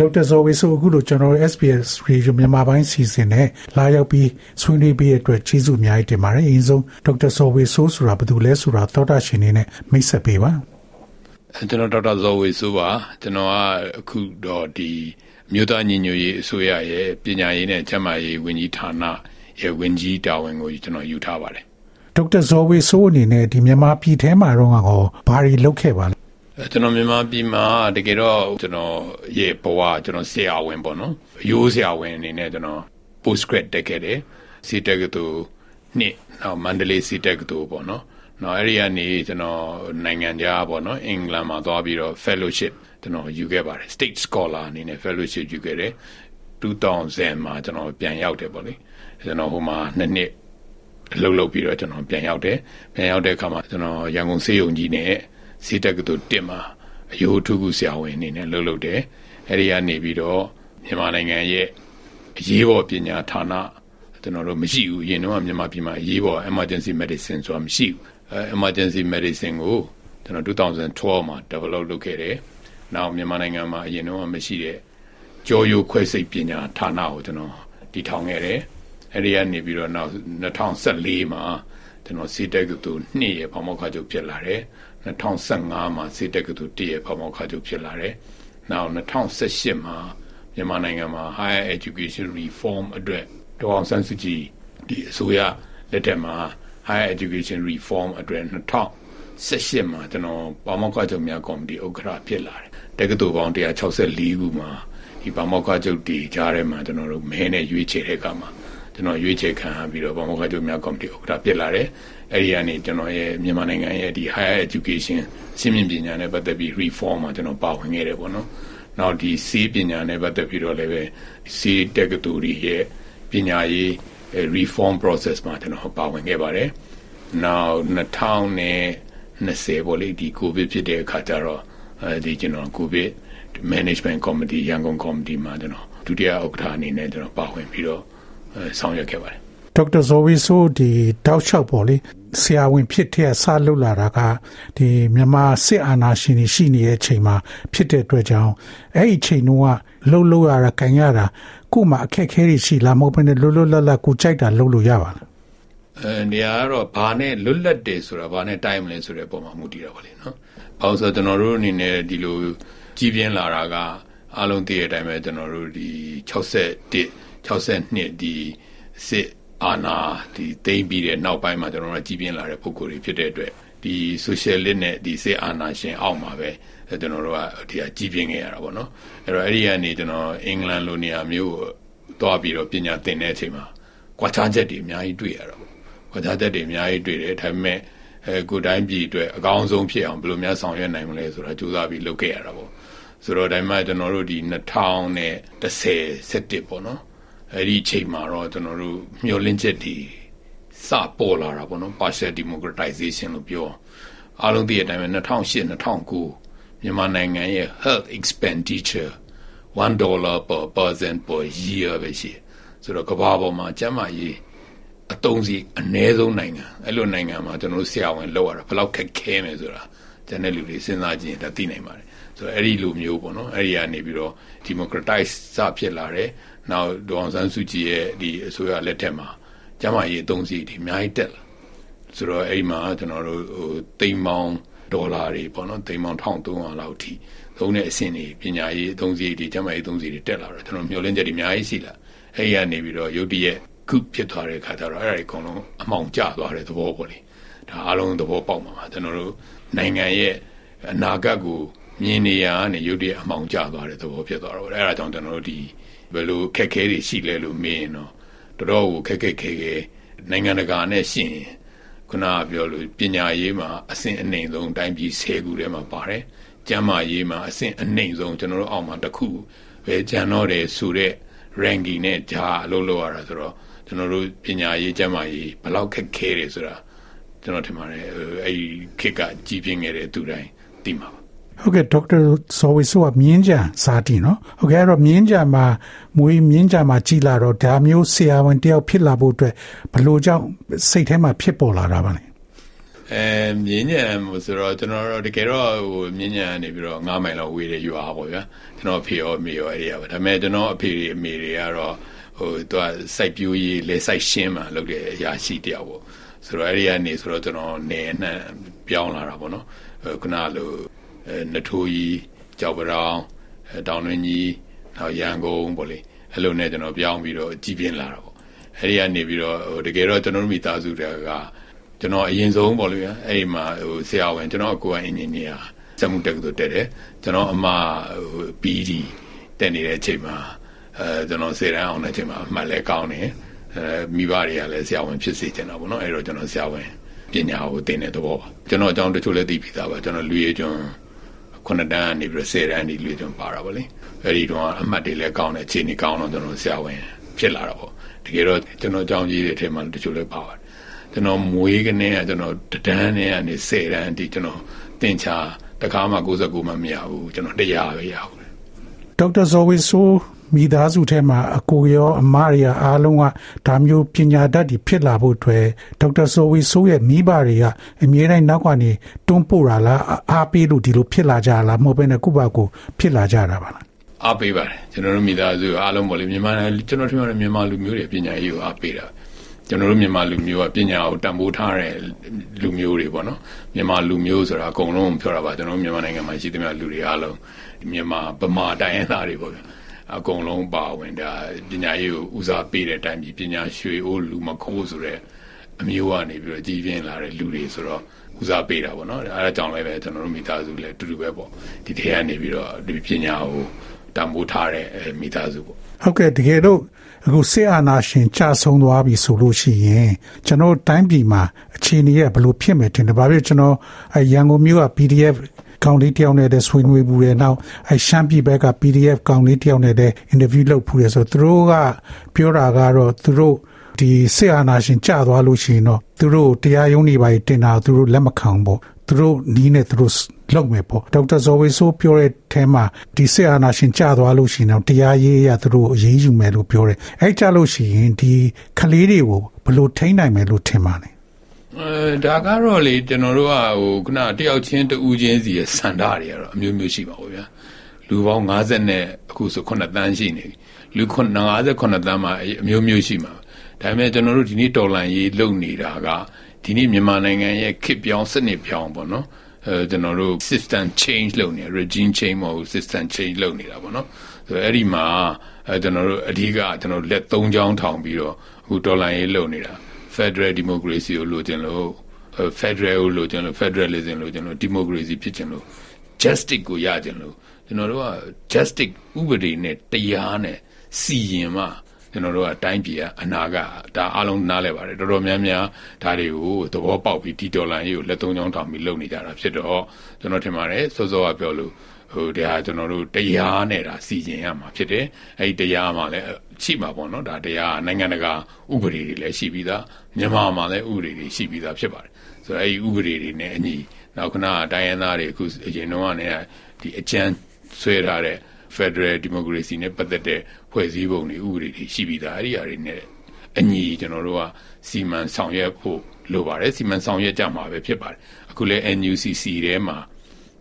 ဒေါက်တာဇော်ဝေဆိုအခုလိုကျွန်တော် SBS Radio မြန်မာပိုင်းစီစဉ်နဲ့လာရောက်ပြီးဆွေးနွေးပေးတဲ့အတွက်ကျေးဇူးအများကြီးတင်ပါတယ်။အရင်ဆုံးဒေါက်တာဇော်ဝေဆိုဆိုတာဘယ်သူလဲဆိုတာသောတာရှင်နေနဲ့မိတ်ဆက်ပေးပါ။ကျွန်တော်ဒေါက်တာဇော်ဝေဆိုပါကျွန်တော်ကအခုတော့ဒီမြို့သားညီညွတ်ရေးအစိုးရရဲ့ပညာရေးနဲ့ကျန်းမာရေးဝန်ကြီးဌာနရဲ့ဝန်ကြီးတာဝန်ကိုကျွန်တော်ယူထားပါတယ်။ဒေါက်တာဇော်ဝေဆိုအနေနဲ့ဒီမြန်မာပြည်ထဲမှာတော့ဟောဘာတွေလုပ်ခဲ့ပါလဲ ကျွန်တော်မြန်မာပြည်မှာတကယ်တော့ကျွန်တော်ရဲ့ဘဝကျွန်တော်ဆရာဝန်ပေါ့နော်ရိုးဆရာဝန်အနေနဲ့ကျွန်တော် post grad တက်ခဲ့တယ်စီတက်ကတူနှစ်နောက်မန္တလေးစီတက်တူပေါ့နော်နောက်အဲ့ဒီကနေကျွန်တော်နိုင်ငံခြားပေါ့နော်အင်္ဂလန်မှာသွားပြီးတော့ fellowship ကျွန်တော်ယူခဲ့ပါတယ် state scholar အနေနဲ့ fellowship ယူခဲ့တယ်2000မှာကျွန်တော်ပြန်ရောက်တယ်ပေါ့လေကျွန်တော်ဟိုမှာနှစ်နှစ်လှုပ်လှုပ်ပြီးတော့ကျွန်တော်ပြန်ရောက်တယ်ပြန်ရောက်တဲ့အခါမှာကျွန်တော်ရန်ကုန်စေယုံကြီးနဲ့ စီတက်ကတူတင်မှာအယိုးထုခုဆရာဝန်အနေနဲ့လှုပ်လှုပ်တယ်အဲဒီကနေပြီးတော့မြန်မာနိုင်ငံရဲ့အရေးပေါ်ပညာဌာနကျွန်တော်တို့မရှိဘူးအရင်တော့မြန်မာပြည်မှာအရေးပေါ် emergency medicine ဆိုတာမရှိဘူးအဲ emergency medicine ကိုကျွန်တော်2012မှာ develop လုပ်ခဲ့တယ်နောက်မြန်မာနိုင်ငံမှာအရင်တော့မရှိတဲ့ကြောရိုးခွဲစိတ်ပညာဌာနကိုကျွန်တော်တည်ထောင်ခဲ့တယ်အဲဒီကနေပြီးတော့နောက်2014မှာ ကျွန်တော်စီတက်တူနှစ်ရဲ့ဖောင်မောက်ခချုပ်ဖြစ်လာတယ်2015မှာစေတက်ကတူတည့်ရဲ့ဖောင်မောက်ခချုပ်ဖြစ်လာတယ်။နောက်2018မှာမြန်မာနိုင်ငံမှာ higher education reform အတွက်ဒေါအောင်ဆန်းစုကြည်ဒီအစိုးရလက်ထက်မှာ higher education reform အတွက်2018မှာကျွန်တော်ပါမောက္ခချုပ်များကော်မတီဥက္ကဋ္ဌဖြစ်လာတယ်။တက္ကသိုလ်ပေါင်း164ခုမှာဒီပါမောက္ခချုပ်တီကြားထဲမှာကျွန်တော်တို့မဲနဲ့ရွေးချယ်တဲ့အခါမှာ ကျွန်တော်ရွေးချယ်ခံပြီးတော့ပါမောက္ခချုပ်များကော်မတီဥက္ကဋ္ဌဖြစ်လာတယ်အဲ့ဒီကနေကျွန်တော်ရဲ့မြန်မာနိုင်ငံရဲ့ဒီ higher education စင်မြင့်ပညာနဲ့ပတ်သက်ပြီး reform မှာကျွန်တော်ပါဝင်ခဲ့တယ်ပေါ့နော်။နောက်ဒီစီးပညာနဲ့ပတ်သက်ပြီးတော့လည်းပဲစီးတက္ကသိုလ်ရဲ့ပညာရေး reform process မှာကျွန်တော်ပါဝင်ခဲ့ပါတယ်။နောက်2020ပေါ့လေဒီ covid ဖြစ်တဲ့အခါကျတော့အဲဒီကျွန်တော် covid management committee ရန်ကုန် committee မှာကျွန်တော်ဒုတိယဥက္ကဋ္ဌအနေနဲ့ကျွန်တော်ပါဝင်ပြီးတော့ ဆောင်ရွက်ခဲ့ပါတယ်ဒေါက်တာဇော်ဝီဆိုဒီတောက်လျှောက်ပေါ့လေဆရာဝန်ဖြစ်တဲ့ဆလှုပ်လာတာကဒီမြန်မာစစ်အာဏာရှင်တွေရှိနေတဲ့အချိန်မှာဖြစ်တဲ့အတွက်ကြောင့်အဲ့ဒီအချိန်တုန်းကလှုပ်လှုပ်ရတာခံရတာကို့မှာအခက်ခဲတွေရှိလားမဟုတ်ဘဲနဲ့လွတ်လွတ်လပ်လပ်ကိုကြိုက်တာလှုပ်လို့ရပါလားအဲနေရာကတော့ဘာနဲ့လွတ်လပ်တယ်ဆိုတာဘာနဲ့တိုင်းမလဲဆိုတဲ့ပုံမှာမူတည်တာပါလေနော်။အော်ဆိုကျွန်တော်တို့အနေနဲ့ဒီလိုကြီးပြင်းလာတာကအလုံးတည့်တဲ့အတိုင်းပဲကျွန်တော်တို့ဒီ61 62ဒီစစ်အာဏာဒီသိမ်းပြီးတဲ့နောက်ပိုင်းမှာကျွန်တော်တို့ကြီးပြင်းလာတဲ့ပုံကိုယ်တွေဖြစ်တဲ့အတွက်ဒီ socialist နဲ့ဒီစစ်အာဏာရှင်အောက်မှာပဲကျွန်တော်တို့ကဒီဟာကြီးပြင်းခဲ့ရတာပေါ့နော်အဲ့တော့အဲ့ဒီကနေကျွန်တော်အင်္ဂလန်လိုနေရာမျိုးသွားပြီးတော့ပညာသင်တဲ့အချိန်မှာကွာခြားချက်တွေအများကြီးတွေ့ရတာပေါ့ကွာခြားချက်တွေအများကြီးတွေ့တယ်ဒါပေမဲ့အဲကိုတိုင်းပြည်အတွက်အကောင်းဆုံးဖြစ်အောင်ဘယ်လိုများဆောင်ရွက်နိုင်မလဲဆိုတာကြိုးစားပြီးလုပ်ခဲ့ရတာပေါ့ဆိုတော့ဒါမှကျွန်တော်တို့ဒီ2010 17ပေါ့နော် အဲ့ဒီအချိန်မှာတော့ကျွန်တော်တို့မျှော်လင့်ချက်တွေစပေါ်လာတာပေါ့နော် partial democratization လို့ပြောအားလုံးသိတဲ့အတိုင်းပဲ2008 2009မြန်မာနိုင်ငံရဲ့ health expenditure 1 dollar per person per year ပဲရှိဆိုတော့ကမ္ဘာပေါ်မှာကျန်းမာရေးအတုံးစီအ ਨੇ ဆုံးနိုင်ငံအဲ့လိုနိုင်ငံမှာကျွန်တော်တို့ဆရာဝန်လောက်ရတာဘယ်လောက်ခက်ခဲမယ်ဆိုတာကျန်တဲ့လူတွေစဉ်းစားကြည့်ရင်ဒါသိနိုင်ပါတယ်ဆိုတော့အဲ့ဒီလိုမျိုးပေါ့နော်အဲ့ဒီကနေပြီးတော့ democratize စဖြစ်လာတယ် နောက်ဒေါအောင်ဆန်းစုကြည်ရဲ့ဒီအစိုးရလက်ထက်မှာကျမကြီးအသုံးစီတွေအများကြီးတက်လာဆိုတော့အဲ့ဒီမှာကျွန်တော်တို့ဟိုတိမ်ပေါင်းဒေါ်လာတွေပေါ့နော်တိမ်ပေါင်း1300လောက်ထိသုံးတဲ့အဆင့်တွေပညာရေးအသုံးစီတွေကျမကြီးအသုံးစီတွေတက်လာတော့ကျွန်တော်မျှော်လင့်ချက်တွေအများကြီးရှိလာအဲ့ဒီကနေပြီးတော့ရုတ်တရက်ခုဖြစ်သွားတဲ့အခါကျတော့အဲ့ဒါတွေအကုန်လုံးအမှောင်ကျသွားတဲ့သဘောပေါ့လေဒါအားလုံးသဘောပေါက်မှာပါကျွန်တော်တို့နိုင်ငံရဲ့အနာဂတ်ကိုမြင်နေရကနေရုတ်တရက်အမှောင်ကျသွားတဲ့သဘောဖြစ်သွားတော့အဲ့ဒါကြောင့်ကျွန်တော်တို့ဒီ ဘယ်လိုခက်ခဲတွေရှိလဲလို့မေးရင်တော့တော်တော်ကိုခက်ခက်ခဲခဲနိုင်ငံတကာနဲ့ရှင်ခုနကပြောလို့ပညာရေးမှာအဆင့်အနှိမ်ဆုံးတိုင်းပြည်၁၀ခုထဲမှာပါတယ်ကျန်းမာရေးမှာအဆင့်အနှိမ်ဆုံးကျွန်တော်တို့အောက်မှာတစ်ခုပဲကျန်တော့တယ်ဆိုတဲ့ ranking နဲ့ဂျာအလုပ်လုပ်ရတာဆိုတော့ကျွန်တော်တို့ပညာရေးကျမ်းမာရေးဘယ်လောက်ခက်ခဲတယ်ဆိုတာကျွန်တော်ထင်ပါတယ်အဲ့ဒီခက်ကကြီးပြင်းခဲ့တဲ့သူတိုင်းသိမှာပါ ဟုတ်ကဲ့ဒေါက်တာဆိုဝီဆိုကမြင်းကြံစာတီနော်ဟုတ်ကဲ့အဲ့တော့မြင်းကြံမှာမွေးမြင်းကြံမှာကြီးလာတော့ဒါမျိုးဆရာဝန်တယောက်ဖြစ်လာဖို့အတွက်ဘလို့ကြောင့်စိတ်ထဲမှာဖြစ်ပေါ်လာတာပါလဲအဲမြင်းညံဆိုတော့ကျွန်တော်တို့တကယ်တော့ဟိုမြင်းညံနေပြီးတော့9မိုင်လောက်ဝေးတဲ့ရွာပေါ့ဗျာကျွန်တော်ဖေရောအမေရောအဲ့ဒီပါဒါပေမဲ့ကျွန်တော်အဖေတွေအမေတွေကတော့ဟိုသူကစိုက်ပျိုးရေးလဲစိုက်ရှင်းမှလုပ်တဲ့အရာရှိတယောက်ပေါ့ဆိုတော့အဲ့ဒီကနေဆိုတော့ကျွန်တော်နေနှံ့ပြောင်းလာတာပေါ့နော်ခုနလို နထိုးကြီးကြောက်ပရောင်တောင်တွင်းကြီးနောက်ရန်ကုန်ပေါ့လေအဲ့လိုနဲ့ကျွန်တော်ပြောင်းပြီးတော့ကြီးပြင်းလာတာပေါ့အဲ့ဒီကနေပြီးတော့ဟိုတကယ်တော့ကျွန်တော်တို့မိသားစုတွေကကျွန်တော်အရင်ဆုံးပေါ့လေအဲ့ဒီမှာဟိုဆရာဝန်ကျွန်တော်အကိုကအင်ဂျင်နီယာစက်မှုတက္ကသိုလ်တက်တယ်ကျွန်တော်အမဟို PD တက်နေတဲ့အချိန်မှာအဲကျွန်တော်စေတန်းအောင်တဲ့အချိန်မှာအမှတ်လဲကောင်းတယ်အဲမိဘတွေကလည်းဆရာဝန်ဖြစ်စေချင်တာပေါ့နော်အဲ့တော့ကျွန်တော်ဆရာဝန်ပညာကိုသင်တဲ့သဘောပါကျွန်တော်အကြောင်းတချို့လည်းသိပြီးသားပါကျွန်တော်လူရည်ကျွန်း ခုနှစ်တန်းနေပြီး10တန်းဒီလူရည်ကျွန်းပါတာပေါ့လေအဲ့ဒီတော့အမှတ်တွေလည်းကောင်းတယ်ခြေနေကောင်းတော့ကျွန်တော်ဆရာဝန်ဖြစ်လာတော့ပေါ့တကယ်တော့ကျွန်တော်အကြောင်းကြီးတွေထဲမှာတချို့လည်းပါပါတယ်ကျွန်တော်မွေးကနေကကျွန်တော်တန်းနဲ့ကနေ10တန်းအထိကျွန်တော်သင်ချာတကားမှ69မှမရဘူးကျွန်တော်တရားပဲရဘူးဒေါက်တာဇော်ဝီဆို မိသားစုထဲမှာအကိုရောအမရအားလုံးကဒါမျိုးပညာတတ်တွေဖြစ်လာဖို့အတွက်ဒေါက်တာဆိုဝီဆိုရဲ့မိဘတွေကအမြဲတမ်းနောက်ကနေတွန်းပို့တာလားအားပေးလို့ဒီလိုဖြစ်လာကြလားမဟုတ်ဘဲနဲ့ကုပကိုဖြစ်လာကြတာပါလားအားပေးပါတယ်ကျွန်တော်တို့မိသားစုအားလုံးပေါ့လေမြန်မာကျွန်တော်ထင်ပါတယ်မြန်မာလူမျိုးတွေပညာရေးကိုအားပေးတာကျွန်တော်တို့မြန်မာလူမျိုးကပညာကိုတန်ဖိုးထားတဲ့လူမျိုးတွေပေါ့နော်မြန်မာလူမျိုးဆိုတာအကုန်လုံးပြောတာပါကျွန်တော်မြန်မာနိုင်ငံမှာရှိသမျှလူတွေအားလုံးမြန်မာဗမာတိုင်းရင်းသားတွေပေါ့ဗျာ အကုန်လုံးပါဝင်ဒါပညာရေးကိုဦးစားပေးတဲ့အတိုင်းပညာရွှေအိုးလူမခိုးဆိုတဲ့အမျိုးကနေပြီးတော့ကြီးပြင်းလာတဲ့လူတွေဆိုတော့ဦးစားပေးတာပေါ့နော်အဲဒါကြောင့်လည်းပဲကျွန်တော်တို့မိသားစုလည်းတူတူပဲပေါ့ဒီထဲကနေပြီးတော့ဒီပညာကိုတန်ဖိုးထားတဲ့မိသားစုပေါ့ဟုတ်ကဲ့တကယ်တော့အခုဆေးအာနာရှင်ကြဆုံးသွားပြီဆိုလို့ရှိရင်ကျွန်တော်တိုင်းပြည်မှာအခြေအနေရဘယ်လိုဖြစ်မယ်ထင်တယ်။ဘာဖြစ်ကျွန်တော်ရန်ကုန်မြို့က PDF ကောင်လေးတယောက်နဲ့တည်းဆွေးနွေးဘူးတယ်နောက်အဲရှမ်းပြည်ဘက်က PDF ကောင်လေးတယောက်နဲ့တည်း interview လုပ်ဖူးတယ်ဆိုသူတို့ကပြောတာကတော့သူတို့ဒီဆေးအာနာရှင်ကြာသွားလို့ရှိရင်တော့သူတို့တရားရုံးတွေပါတင်တာသူတို့လက်မခံဘူးသူတို့နီးနေသူတို့လုပ်မယ်ပေါ့ဒေါက်တာဇော်ဝေဆိုးပြောတဲ့အဲမှာဒီဆေးအာနာရှင်ကြာသွားလို့ရှိရင်တော့တရားရေးရသူတို့အရေးယူမယ်လို့ပြောတယ်အဲကြာလို့ရှိရင်ဒီကလေးတွေကိုဘယ်လိုထိန်းနိုင်မယ်လို့ထင်ပါလဲ အဲဒါကတော့လေကျွန်တော်တို့ကဟိုခုနတယောက်ချင်းတူးချင်းစီရဲ့စန္ဒတွေကတော့အမျိုးမျိုးရှိပါဘူးဗျာလူပေါင်း50နဲ့အခုဆို9တန်းရှိနေပြီလူ58တန်းမှာအမျိုးမျိုးရှိမှာဒါပေမဲ့ကျွန်တော်တို့ဒီနေ့တော်လန်ရေးလုပ်နေတာကဒီနေ့မြန်မာနိုင်ငံရဲ့ခစ်ပြောင်းစနစ်ပြောင်းပေါ့နော်အဲကျွန်တော်တို့ system change လုပ်နေ regime change မဟုတ် system change လုပ်နေတာပေါ့နော်ဆိုတော့အဲ့ဒီမှာအဲကျွန်တော်တို့အဓိကကျွန်တော်လက်၃ချောင်းထောင်ပြီးတော့အခုတော်လန်ရေးလုပ်နေတာ Federal Democracy ကိုလိုချင်လို့ Federal ကိုလိုချင်လို့ Federalism လိုချင်လို့ Democracy ဖြစ်ချင်လို့ Justice ကိုရချင်လို့ကျွန်တော်တို့က Justice ဥပဒေနဲ့တရားနဲ့စီရင်မှ ကျွန်တော်တို့ကတိုင်းပြည်ကအနာကဒါအလုံးနားလဲပါတယ်တော်တော်များများဒါတွေကိုသဘောပေါက်ပြီးဒီဒေါ်လာကြီးကိုလက်သုံးချောင်းထောင်ပြီးလုပ်နေကြတာဖြစ်တော့ကျွန်တော်ထင်ပါတယ်စောစောကပြောလို့ဟိုတရားကျွန်တော်တို့တရားနဲ့ဒါစီရင်ရမှာဖြစ်တယ်အဲ့ဒီတရားမှာလည်းရှိမှာပေါ့နော်ဒါတရားနိုင်ငံတကာဥပဒေတွေလည်းရှိပြီးသားမြန်မာမှာလည်းဥပဒေတွေရှိပြီးသားဖြစ်ပါတယ်ဆိုတော့အဲ့ဒီဥပဒေတွေနဲ့အညီနောက်ခဏတိုင်းရင်းသားတွေအခုအရင်တော့ကနေဒီအကြမ်းဆွဲထားတဲ့ Federal Democracy နဲ့ပတ်သက်တဲ့ဖွဲ့စည်းပုံတွေဥပဒေတွေရှိပြီးသားအဲ့ဒီအရာတွေနဲ့အညီကျွန်တော်တို့ကစီမံဆောင်ရွက်ဖို့လိုပါတယ်စီမံဆောင်ရွက်ကြမှာပဲဖြစ်ပါတယ်အခုလဲ NUCC ထဲမှာ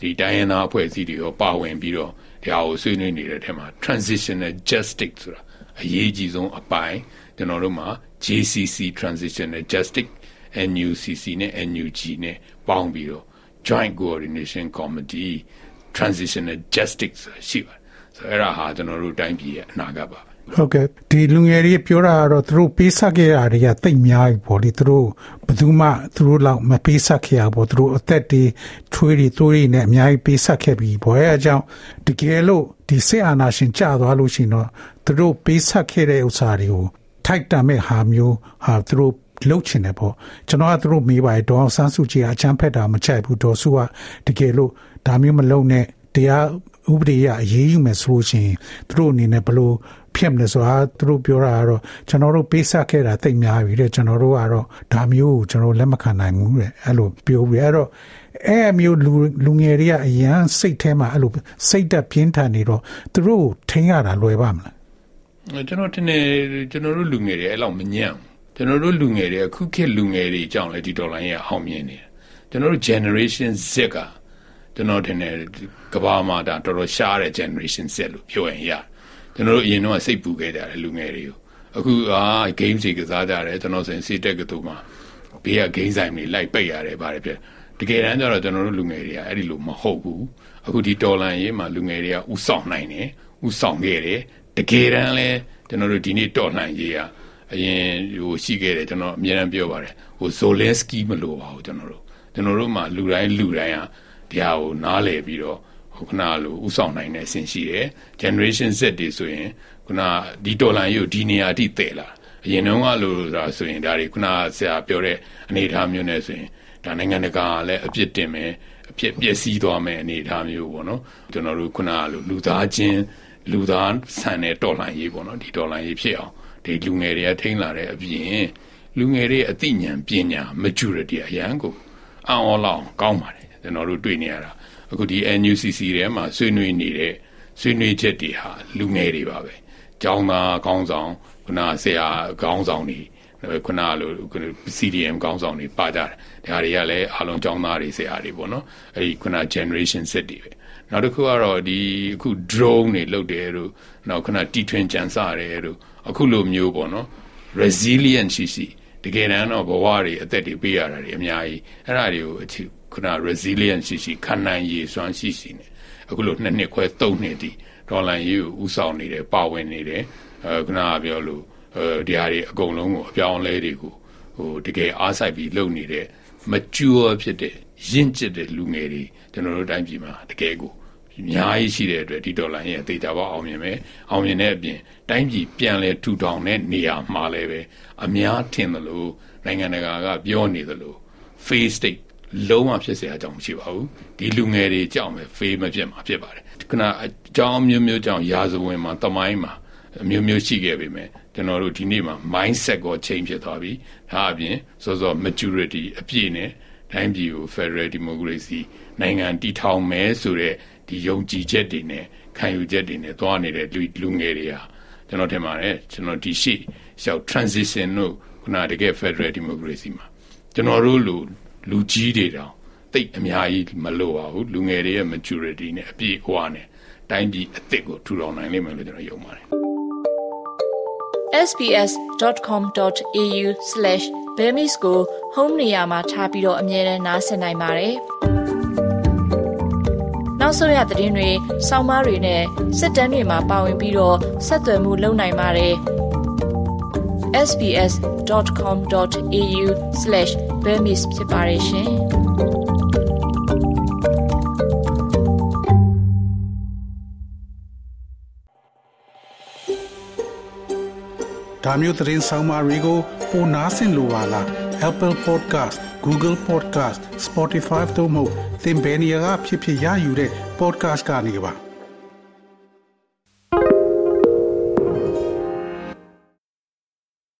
ဒီတိုင်းရင်းသားအဖွဲ့အစည်းတွေရောပါဝင်ပြီးတော့ဒါကိုဆွေးနွေးနေတဲ့အထက်မှာ transitional justice ဆိုတာအရေးကြီးဆုံးအပိုင်းကျွန်တော်တို့မှာ JCC transitional justice NUCC နဲ့ NUG နဲ့ပေါင်းပြီးတော့ joint coordination committee transitional justice ရှိပါတယ် ဆိုတော့အဲ့ဒါဟာကျွန်တော်တို့တိုင်းပြည်ရဲ့အနာဂတ်ပါဟုတ်ကဲ့ဒီလူငယ်တွေပြောတာကတော့သူတို့ပေးဆက်ခဲ့တာတွေကတိတ်များပြီပေါ့လေသူတို့ဘယ်သူမှသူတို့လောက်မပေးဆက်ခဲ့ရပေါ့သူတို့အသက်တွေထွေးတွေသွေးတွေနဲ့အများကြီးပေးဆက်ခဲ့ပြီပေါ့အဲအကြောင်းတကယ်လို့ဒီစစ်အာဏာရှင်ကျသွားလို့ရှိရင်တော့သူတို့ပေးဆက်ခဲ့တဲ့ဥစ္စာတွေကိုထိုက်တန်မဲ့ဟာမျိုးဟာသူတို့လှုပ်ချင်တယ်ပေါ့ကျွန်တော်ကသူတို့မေးပါတယ်ဒေါအောင်ဆန်းစုကြည်အချမ်းဖက်တာမချိုက်ဘူးဒေါ်စုကတကယ်လို့ဒါမျိုးမလုပ်နဲ့တရား ဥပဒေရအရေးယူမယ်ဆိုလို့ရှိရင်သူတို့အနေနဲ့ဘလို့ဖြစ်မလဲဆိုတာသူတို့ပြောတာကတော့ကျွန်တော်တို့ပေးဆက်ခဲ့တာသိများပြီတဲ့ကျွန်တော်တို့ကတော့ဒါမျိုးကိုကျွန်တော်လက်မခံနိုင်ဘူးတဲ့အဲ့လိုပြောပြီးအဲ့တော့အဲ့မျိုးလူလူငယ်တွေကအရန်စိတ်ထဲမှာအဲ့လိုစိတ်တက်ပြင်းထန်နေတော့သူတို့ထိန်းရတာလွယ်ပါမလားကျွန်တော်တင်နေကျွန်တော်တို့လူငယ်တွေအဲ့လောက်မညံ့ကျွန်တော်တို့လူငယ်တွေအခုခေတ်လူငယ်တွေအကြောင်းလေဒီဒေါ်လာကြီးအောင်မြင်နေတယ်ကျွန်တော်တို့ generation Z က ကျွန်တော်တင်နေကဘာမှာဒါတော်တော်ရှားတဲ့ generation Z လို့ပြောရင်ရကျွန်တော်တို့အရင်တော့စိတ်ပူခဲ့ကြတယ်လူငယ်တွေကိုအခုအာ game တွေကစားကြတယ်ကျွန်တော်ဆိုရင်စီတက်ကတူမှာဘေးက game ဆိုင်တွေလိုက်ပိတ်ရတယ်ဗါတယ်ပြတကယ်တမ်းကျတော့ကျွန်တော်တို့လူငယ်တွေကအဲ့ဒီလိုမဟုတ်ဘူးအခုဒီတော်လန်ရေးမှာလူငယ်တွေကဥဆောင်နိုင်တယ်ဥဆောင်ခဲ့တယ်တကယ်တမ်းလဲကျွန်တော်တို့ဒီနေ့တော်လှန်ရေးကအရင်ဟိုရှိခဲ့တယ်ကျွန်တော်အများအားပြောပါတယ်ဟိုဇိုလန်စကီမလို့ပါဘူးကျွန်တော်တို့ကျွန်တော်တို့မှာလူတိုင်းလူတိုင်းဟာ ဒီဟာကိုနားလည်ပြီးတော့ဟိုခဏလိုဥဆောင်နိုင်တဲ့အဆင့်ရှိတယ် generation Z တွေဆိုရင်ခုနဒီတော်လန်ရေးကိုဒီနေရာအထိတည်လာအရင်တုန်းကလို့ဆိုတာဆိုရင်ဒါတွေခုနဆရာပြောတဲ့အနေအထားမျိုးနဲ့ဆိုရင်ဒါနိုင်ငံတကာလည်းအပြစ်တင်မယ်အဖြစ်ပျက်စီးသွားမယ်အနေအထားမျိုးပေါ့နော်ကျွန်တော်တို့ခုနကလိုလူသားချင်းလူသားဆန်တဲ့တော်လှန်ရေးပေါ့နော်ဒီတော်လှန်ရေးဖြစ်အောင်ဒီလူငယ်တွေကထိန်းလာတဲ့အပြင်လူငယ်တွေအသိဉာဏ်ပညာ maturity အရန်ကိုအံ့ဩလောက်ကောင်းပါတယ် ကျွန်တော်တို့တွေ့နေရတာအခုဒီ NUCC ထဲမှာဆွေးနွေးနေတဲ့ဆွေးနွေးချက်တွေဟာလူငယ်တွေပါပဲကျောင်းသားကောင်းဆောင်ခုနဆရာကောင်းဆောင်တွေခုနလို CDM ကောင်းဆောင်တွေပါကြတယ်ဒါတွေကလည်းအားလုံးကျောင်းသားတွေဆရာတွေပေါ့နော်အဲဒီခုန generation set တွေပဲနောက်တစ်ခုကတော့ဒီအခု drone တွေလုတ်တယ်တို့နောက်ခုနတီထွင်ကြံစတယ်တို့အခုလိုမျိုးပေါ့နော် resilient ရှိရှိတကယ်တမ်းတော့ဘဝတွေအသက်တွေပေးရတာတွေအများကြီးအဲ့ဒါတွေကိုအချီ ခုန resilient ရှိရှိခံနိုင်ရည်စွမ်းရှိရှိနေအခုလိုနှစ်နှစ်ခွဲသုံးနှစ်တည်ဒေါ်လာရေးကိုဥဆောင်နေတယ်ပါဝင်နေတယ်အဲခုနကပြောလို့အဲဒီဟာတွေအကုန်လုံးကိုအပြောင်းအလဲတွေကိုဟိုတကယ်အားစိုက်ပြီးလုပ်နေတဲ့ mature ဖြစ်တဲ့ရင့်ကျက်တဲ့လူငယ်တွေကျွန်တော်တို့တိုင်းပြည်မှာတကယ်ကိုအများကြီးရှိတဲ့အတွက်ဒီဒေါ်လာရဲ့အသေးချာပေါအောင်မြင်မယ်အောင်မြင်တဲ့အပြင်တိုင်းပြည်ပြန်လဲထူထောင်တဲ့နေရာမှာလည်းပဲအများထင်သလိုနိုင်ငံတကာကပြောနေသလို face state လုံးဝဖြစ်เสียအကြောင်းမရှိပါဘူးဒီလူငယ်တွေကြောက်မယ် face မဖြစ်မှာဖြစ်ပါတယ်ခုနအကြောင်းမျိုးမျိုးကြောင့်ရာဇဝင်မှာတမိုင်းမှာအမျိုးမျိုးရှိခဲ့ပေမဲ့ကျွန်တော်တို့ဒီနေ့မှာ mindset ကို change ဖြစ်သွားပြီဒါအပြင်စောစော maturity အပြည့်နဲ့တိုင်းပြည်ကို federal democracy နိုင်ငံတည်ထောင်မယ်ဆိုတဲ့ဒီယုံကြည်ချက်တွေနဲ့ခံယူချက်တွေနဲ့သွားနေတဲ့လူလူငယ်တွေဟာကျွန်တော်ထင်ပါတယ်ကျွန်တော်ဒီရှိရှောက် transition တို့ခုနတကယ် federal democracy မှာကျွန်တော်တို့လူ လူကြီးတွေတောင်တိတ်အများကြီးမလိုပါဘူးလူငယ်တွေရဲ့ maturity နဲ့အပြည့်အဝနဲ့တိုင်းပြည်အသစ်ကိုထူထောင်နိုင်လိမ့်မယ်လို့ကျွန်တော်ယုံပါတယ် sbs.com.au/bemis ကို home နေရာမှာထားပြီးတော့အမြဲတမ်းနှာစင်နိုင်ပါတယ်။နောက်ဆုံးရသတင်းတွေ၊စောင်းမားတွေနဲ့စစ်တမ်းတွေမှာပါဝင်ပြီးတော့ဆက်သွယ်မှုလုပ်နိုင်ပါတယ်။ sbs.com.au/bemis ဖြစ်ပါတယ်ရှင်။ဒါမျိုးသတင်းဆောင်မာတွေကိုပိုနားဆင်လိုပါလား Apple Podcast Google Podcast Spotify တို့မှာသင်ပင်ရာဖြစ်ဖြစ်ရယူတဲ့ podcast ကနေပါ